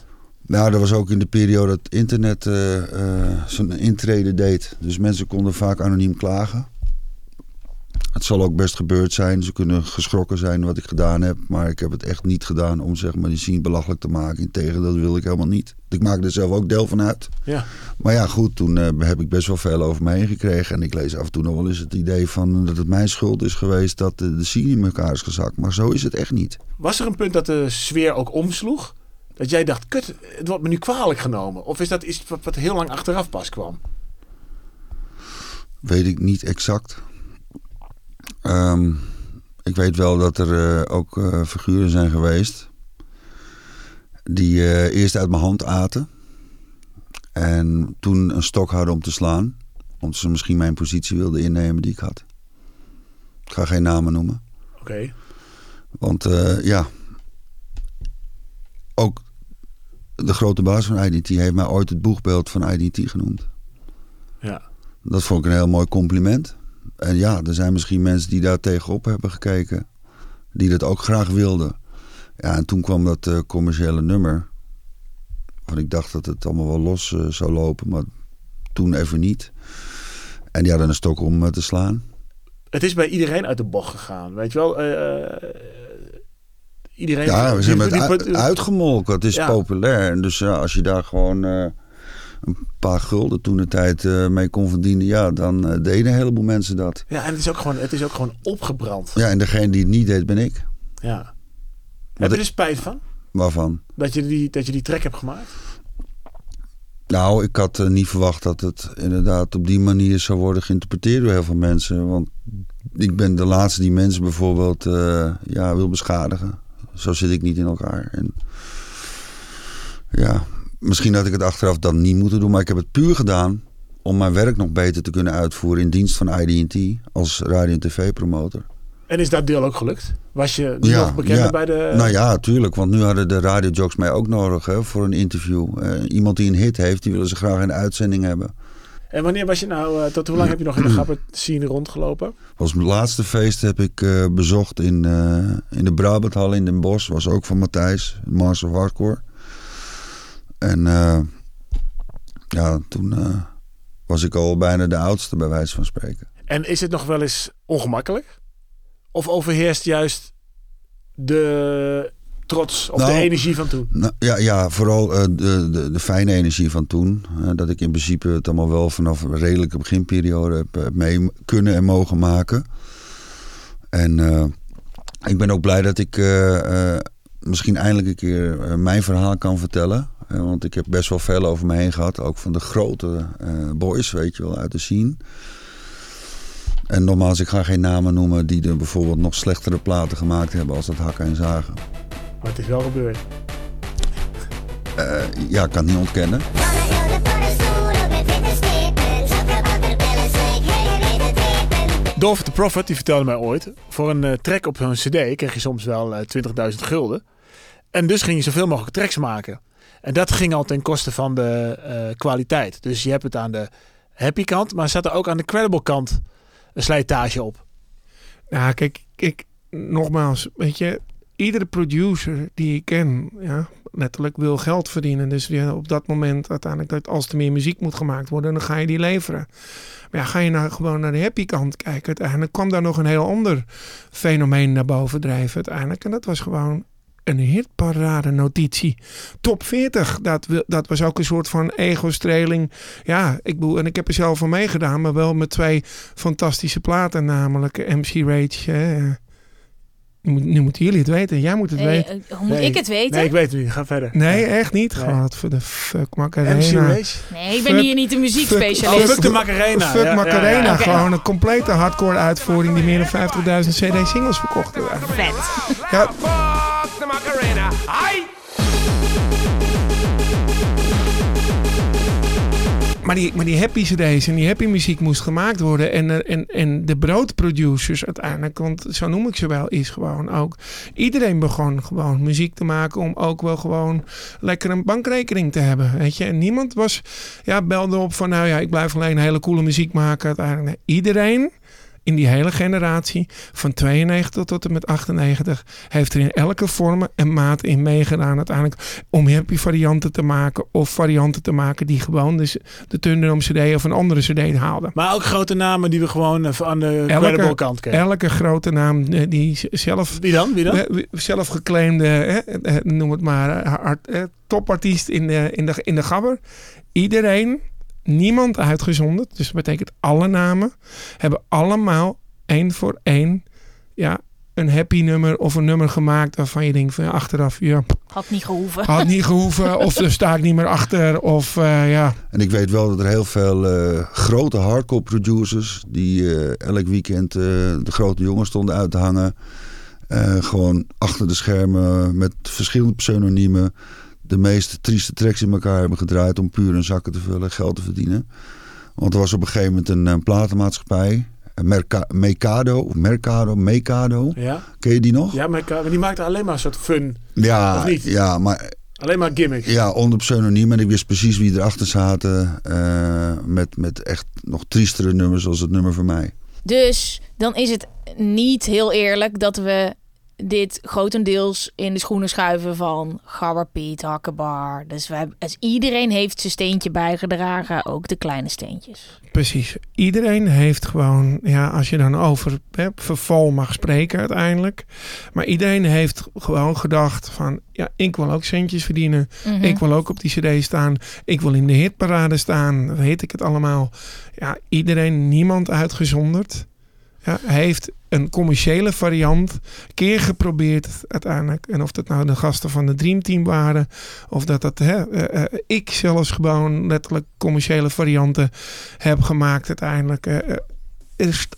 Nou, dat was ook in de periode dat internet eh, eh, zijn intrede deed. Dus mensen konden vaak anoniem klagen. Het zal ook best gebeurd zijn. Ze kunnen geschrokken zijn wat ik gedaan heb. Maar ik heb het echt niet gedaan om zeg maar, die scene belachelijk te maken. Integendeel, dat wil ik helemaal niet. Ik maak er zelf ook deel van uit. Ja. Maar ja, goed, toen eh, heb ik best wel veel over me heen gekregen. En ik lees af en toe nog wel eens het idee van dat het mijn schuld is geweest dat de, de scene in elkaar is gezakt. Maar zo is het echt niet. Was er een punt dat de sfeer ook omsloeg? Dat jij dacht, kut, het wordt me nu kwalijk genomen? Of is dat iets wat, wat heel lang achteraf pas kwam? Weet ik niet exact. Ehm, ik weet wel dat er eh, ook eh, figuren zijn geweest. Die eh, eerst uit mijn hand aten. En toen een stok hadden om te slaan. Omdat ze misschien mijn positie wilden innemen die ik had. Ik ga geen namen noemen. Oké. Want ja, ook de grote baas van IDT heeft mij ooit het boegbeeld van IDT genoemd. Ja. Dat vond ik een heel mooi compliment. En ja, er zijn misschien mensen die daar tegenop hebben gekeken. Die dat ook graag wilden. Ja, en toen kwam dat eh, commerciële nummer. Want ik dacht dat het allemaal wel los eh, zou lopen. Maar toen even niet. En die hadden een stok om eh, te slaan. Het is bij iedereen uit de bocht gegaan, weet je wel? Iedereen... Ja, we zijn met uitgemolken. Het is Ja. populair. En dus als je daar gewoon een paar gulden toen de tijd eh, mee kon verdienen, ja, dan eh, deden een heleboel mensen dat. Ja, en het is ook gewoon, het is ook gewoon opgebrand. Ja, en degene die het niet deed, ben ik. Ja. Heb je er spijt van? Waarvan? Dat je die, dat je die track hebt gemaakt? Nou, ik had eh, niet verwacht dat het inderdaad op die manier zou worden geïnterpreteerd door heel veel mensen. Want ik ben de laatste die mensen bijvoorbeeld ja, wil beschadigen. Zo zit ik niet in elkaar. En ja, misschien had ik het achteraf dan niet moeten doen, maar ik heb het puur gedaan om mijn werk nog beter te kunnen uitvoeren in dienst van ID&T als radio- en tv-promotor. En is dat deel ook gelukt? Was je nog bekender bij de... Nou ja, tuurlijk. Want nu hadden de radiojocks mij ook nodig hè, voor een interview. Eh, iemand die een hit heeft, die willen ze graag in de uitzending hebben. En wanneer was je nou... eh, tot hoe lang heb je nog in de gabber scene rondgelopen? Als mijn laatste feest heb ik eh, bezocht in, in de Brabanthal in Den Bosch. Was ook van Matthijs, Mars of Hardcore. En eh, ja, toen eh, was ik al bijna de oudste bij wijze van spreken. En is het nog wel eens ongemakkelijk? Of overheerst juist de trots of de Nou, energie van toen? Nou, ja, ja, vooral eh, de, de, de fijne energie van toen. Dat ik in principe het allemaal wel vanaf een redelijke beginperiode heb, heb mee kunnen en mogen maken. En ik ben ook blij dat ik misschien eindelijk een keer mijn verhaal kan vertellen. Eh, want ik heb best wel veel over me heen gehad. Ook van de grote eh, boys, weet je wel, uit de scene. En nogmaals, ik ga geen namen noemen die er bijvoorbeeld nog slechtere platen gemaakt hebben als dat Hakken en Zagen. Maar het is wel gebeurd. Eh, ja, ik kan het niet ontkennen. Dolph the Prophet, die vertelde mij ooit... voor een track op hun cd kreeg je soms wel eh, 20.000 gulden. En dus ging je zoveel mogelijk tracks maken. En dat ging al ten koste van de eh, kwaliteit. Dus je hebt het aan de happy kant... maar zat er ook aan de credible kant een slijtage op. Nou, kijk, kijk, nogmaals, weet je, iedere producer die ik ken, ja, letterlijk wil geld verdienen. Dus ja, op dat moment uiteindelijk, dat als er meer muziek moet gemaakt worden, dan ga je die leveren. Maar ja, ga je nou gewoon naar de happy kant kijken, uiteindelijk kwam daar nog een heel ander fenomeen naar boven drijven uiteindelijk. En dat was gewoon een hitparade notitie. Top 40, dat, dat was ook een soort van ego-streling. Ja, ik bedoel, en ik heb er zelf van meegedaan, maar wel met twee fantastische platen, namelijk MC Rage. Hè. Nu, moet- nu moeten jullie het weten, jij moet het weten. eh, hoe moet ik het weten? Nee, ik weet het niet. Ga verder. Nee, echt niet. Nee. God, voor de fuck Macarena. MC Race? Nee, ik ben Fuck- hier niet de Oh, muziekspecialist. fuck de Macarena. Fuck Ja, Macarena, ja. Oké. gewoon een complete hardcore uitvoering die meer dan 50.000 CD-singles verkocht hebben. Vet. Ja, Fuck the Macarena. Ai! Maar die, maar die happy cd's en die happy muziek moest gemaakt worden. En, en, en de broodproducers uiteindelijk, want zo noem ik ze wel, is gewoon ook... Iedereen begon gewoon muziek te maken om ook wel gewoon lekker een bankrekening te hebben, weet je. En niemand was, ja, belde op van, nou ja, ik blijf alleen hele coole muziek maken. Uiteindelijk, iedereen in die hele generatie van 92 tot en met 98 heeft er in elke vorm en maat in meegedaan uiteindelijk om happy varianten te maken of varianten te maken die gewoon dus de Thunderdome CD of een andere CD haalden. Maar ook grote namen die we gewoon aan de credible kant kregen. elke grote naam eh, die zelf, Wie dan? Wie dan? eh, zelf geclaimde, eh, noem het maar, topartiest in de, in, de, in de gabber. Iedereen, niemand uitgezonderd, dus dat betekent alle namen, hebben allemaal één voor één ja, een happy nummer of een nummer gemaakt waarvan je denkt van ja, achteraf, ja, Had niet gehoeven. had niet gehoeven of er sta ik niet meer achter of eh, ja. En ik weet wel dat er heel veel eh, grote hardcore producers die eh, elk weekend eh, de grote jongens stonden uit te hangen. eh, gewoon achter de schermen met verschillende pseudoniemen de meest trieste tracks in elkaar hebben gedraaid om puur hun zakken te vullen, geld te verdienen. Want er was op een gegeven moment een, platenmaatschappij, Merca Mercado, of Mercado, Mecado. Ja, Ken je die nog? ja maar die maakte alleen maar een soort fun. Ja, Of niet? ja maar Alleen maar gimmicks. ja, onder pseudoniem. En ik wist precies wie erachter zaten. eh, met, met echt nog triestere nummers als het nummer voor mij. Dus dan is het niet heel eerlijk dat we dit grotendeels in de schoenen schuiven van Gabber Piet, Hakkebar. Dus, wij, dus iedereen heeft zijn steentje bijgedragen, ook de kleine steentjes. Precies. Iedereen heeft gewoon, ja, als je dan over hè, verval mag spreken uiteindelijk. Maar iedereen heeft gewoon gedacht van, ja, ik wil ook centjes verdienen. Mhm. Ik wil ook op die cd staan. Ik wil in de hitparade staan. Weet ik het allemaal. Ja, iedereen, niemand uitgezonderd. Ja, heeft een commerciële variant keer geprobeerd uiteindelijk. En of dat nou de gasten van de Dream Team waren. Of dat dat hè, eh, eh, ik zelfs gewoon letterlijk commerciële varianten heb gemaakt uiteindelijk. eh,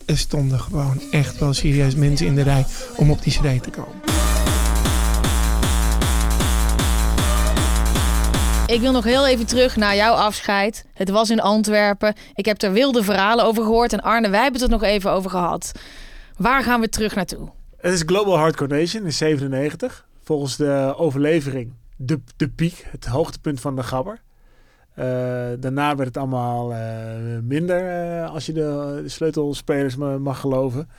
er stonden gewoon echt wel serieus mensen in de rij om op die cd te komen. Ik wil nog heel even terug naar jouw afscheid. Het was in Antwerpen. Ik heb er wilde verhalen over gehoord. En Arne, wij hebben het er nog even over gehad. Waar gaan we terug naartoe? Het is Global Hardcore Nation in 97. Volgens de overlevering de, de piek, het hoogtepunt van de gabber. Eh, daarna werd het allemaal eh, minder, eh, als je de, de sleutelspelers ma- mag geloven.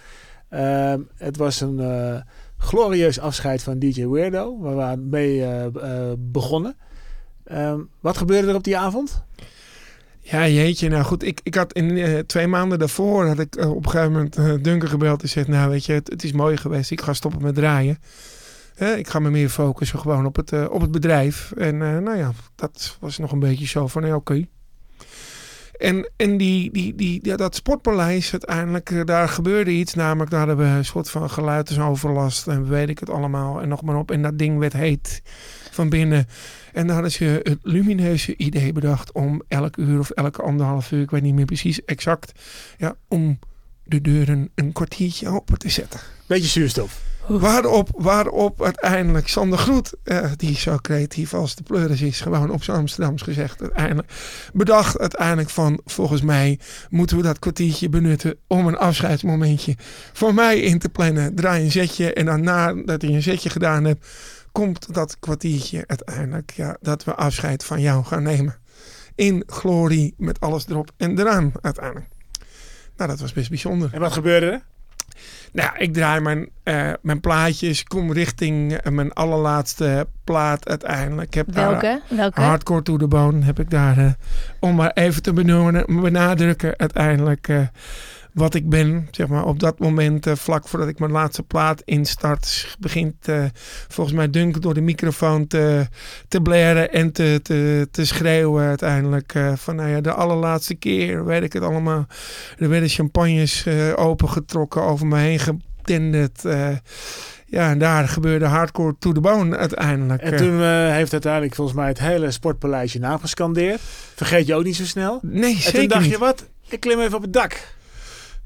Het was een glorieus afscheid van DJ Weirdo, waar we mee begonnen. Ehm, wat gebeurde er op die avond? Ja, jeetje. Nou goed, ik, ik had in eh, twee maanden daarvoor had ik eh, op een gegeven moment eh, Duncan gebeld en zegt, nou weet je, het, is mooi geweest. Ik ga stoppen met draaien. Ik ga me meer focussen gewoon op het, op het bedrijf. En nou ja, dat was nog een beetje zo van, ja, oké. En, en die, die, die, dat sportpaleis uiteindelijk, daar gebeurde iets. Namelijk, daar hadden we een soort van geluidsoverlast en weet ik het allemaal. En nog maar op. En dat ding werd heet van binnen. En dan hadden ze het lumineuze idee bedacht om elk uur of elke anderhalf uur, ik weet niet meer precies exact, ja, om de deuren een kwartiertje open te zetten. Beetje zuurstof. Waarop, waarop uiteindelijk Sander Groet, eh, die zo creatief als de pleuris is, gewoon op zijn Amsterdams gezegd, uiteindelijk, bedacht uiteindelijk van, volgens mij moeten we dat kwartiertje benutten om een afscheidsmomentje voor mij in te plannen. Draai een zetje en dan nadat hij een zetje gedaan hebt, komt dat kwartiertje uiteindelijk, ja, dat we afscheid van jou gaan nemen. In glorie, met alles erop en eraan uiteindelijk. Nou, dat was best bijzonder. En wat gebeurde er? Nou, ik draai mijn, eh, mijn plaatjes, kom richting eh, mijn allerlaatste plaat uiteindelijk. Ik heb daar, Welke? Welke? Hardcore to the Bone heb ik daar, eh, om maar even te benoemen, benadrukken uiteindelijk eh, wat ik ben. Zeg maar op dat moment, eh, vlak voordat ik mijn laatste plaat instart, begint eh, volgens mij Dunk door de microfoon te, te blaren en te, te, te schreeuwen uiteindelijk. eh, van nou ja, de allerlaatste keer, weet ik het allemaal. Er werden champagnes opengetrokken, over me heen getenderd. ja, en daar gebeurde hardcore to the bone uiteindelijk. En toen heeft uiteindelijk volgens mij het hele sportpaleisje nagescandeerd. Vergeet je ook niet zo snel. Nee, en zeker toen dacht niet. je wat? Ik klim even op het dak.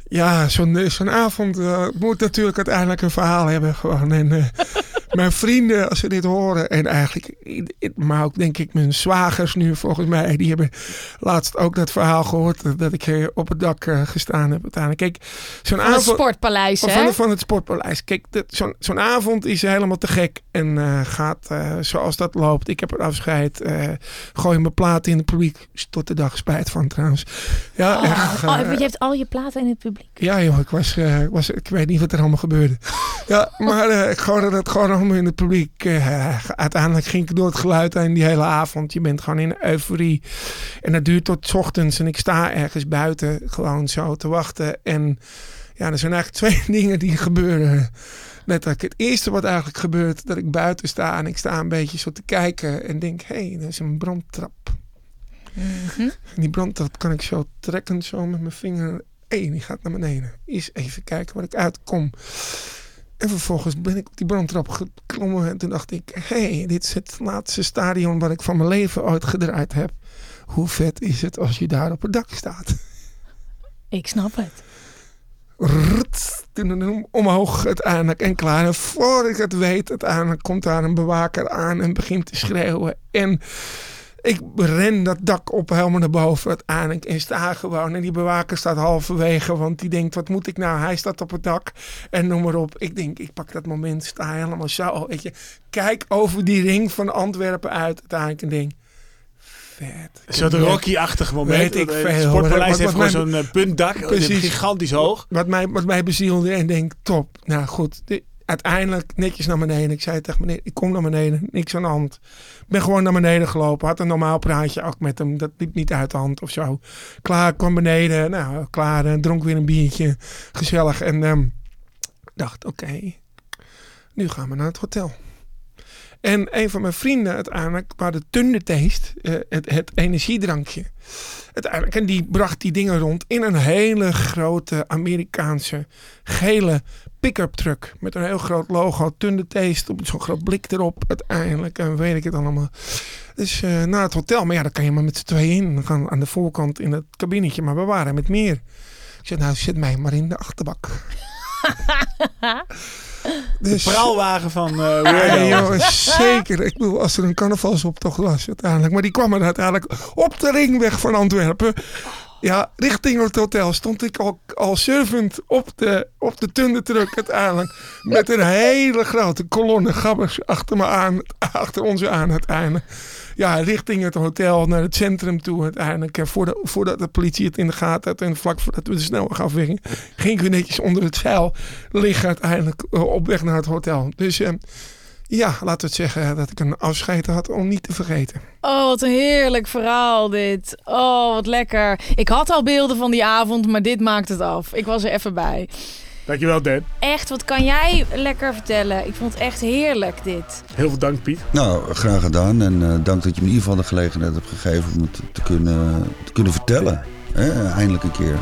Ja, zo'n eh, zo'n avond eh, moet natuurlijk uiteindelijk een verhaal hebben. Gewoon. En, mijn vrienden, als ze dit horen, en eigenlijk, maar ook denk ik mijn zwagers nu volgens mij, die hebben laatst ook dat verhaal gehoord eh, dat ik op het dak eh, gestaan heb. Uiteindelijk. Kijk, zo'n Van het avond. sportpaleis, hè? van, van het sportpaleis. Kijk, dat- zo'n zo'n avond is helemaal te gek. En eh, gaat eh, zoals dat loopt. Ik heb een afscheid. gooi mijn plaat in het publiek. Tot de dag spijt van trouwens. Ja, Oh, echt, oh, eh, je hebt al je platen in het publiek. ja, joh, ik was, ik was, ik weet niet wat er allemaal gebeurde. Ja, maar ik hoorde dat gewoon in het publiek. eh, uiteindelijk ging ik door het geluid heen die hele avond. Je bent gewoon in euforie. En dat duurt tot 's ochtends. En ik sta ergens buiten gewoon zo te wachten. En ja, er zijn eigenlijk twee dingen die gebeuren. Letterlijk. Het eerste wat eigenlijk gebeurt, dat ik buiten sta en ik sta een beetje zo te kijken en denk, hé, hey, er is een brandtrap. En die brandtrap kan ik zo trekken, zo met mijn vinger. Hé, die gaat naar beneden. Eens even kijken waar ik uitkom. En vervolgens ben ik op die brandtrap geklommen. En toen dacht ik, hé, hey, dit is het laatste stadion wat ik van mijn leven ooit gedraaid heb. Hoe vet is het als je daar op het dak staat? Ik snap het. Rrrt, omhoog uiteindelijk en klaar. En voor ik het weet, uiteindelijk komt daar een bewaker aan en begint te schreeuwen. En ik ren dat dak op helemaal naar boven uiteindelijk en sta gewoon. En die bewaker staat halverwege, want die denkt, wat moet ik nou? Hij staat op het dak en noem maar op. Ik denk, ik pak dat moment, sta helemaal zo, weet je. Kijk over die ring van Antwerpen uit uiteindelijk en denk... Vet. Soort Rocky-achtig moment. Weet ik Het veel. sportpaleis heeft gewoon zo'n eh, puntdak. Precies. Gigantisch hoog. Wat mij, wat mij bezielde en denk, top. Nou goed, de- uiteindelijk netjes naar beneden. Ik zei tegen meneer, ik kom naar beneden, niks aan de hand. Ik ben gewoon naar beneden gelopen. Had een normaal praatje ook met hem. Dat liep niet uit de hand of zo. Klaar, kwam beneden. Nou, klaar. eh, Dronk weer een biertje. Gezellig. En ehm, dacht, oké, nu gaan we naar het hotel. En een van mijn vrienden uiteindelijk, waar de Thundertaste, eh, het, het energiedrankje. Uiteindelijk, en die bracht die dingen rond in een hele grote Amerikaanse gele pick-up truck. Met een heel groot logo, Thundertaste, op zo'n groot blik erop uiteindelijk. En weet ik het allemaal. Dus eh, naar het hotel. Maar ja, daar kan je maar met z'n tweeën in. Dan gaan aan de voorkant in het kabinetje. Maar we waren met meer. Ik zei, nou zet mij maar in de achterbak. De praalwagen van eh Ja, zeker. Ik bedoel, als er een carnavalsoptocht was uiteindelijk. Maar die kwam er uiteindelijk op de ringweg van Antwerpen. Ja, richting het hotel stond ik al, al surfend op de, op de tundertruck uiteindelijk. Met een hele grote kolonne gabbers achter me aan, achter ons aan uiteindelijk. Ja, richting het hotel, naar het centrum toe uiteindelijk. Voordat, voordat de politie het in de gaten had en vlak voordat we de snelweg afwegen, ging ik netjes onder het zeil liggen uiteindelijk eh, op weg naar het hotel. Dus eh, ja, laten we het zeggen dat ik een afscheid had om niet te vergeten. Oh, wat een heerlijk verhaal dit. Oh, wat lekker. Ik had al beelden van die avond, maar dit maakt het af. Ik was er even bij. Dankjewel, Dan. Echt, wat kan jij lekker vertellen? Ik vond het echt heerlijk, dit. Heel veel dank, Piet. Nou, graag gedaan. En eh, dank dat je me in ieder geval de gelegenheid hebt gegeven om het te kunnen, te kunnen vertellen. Hè, eindelijk een keer.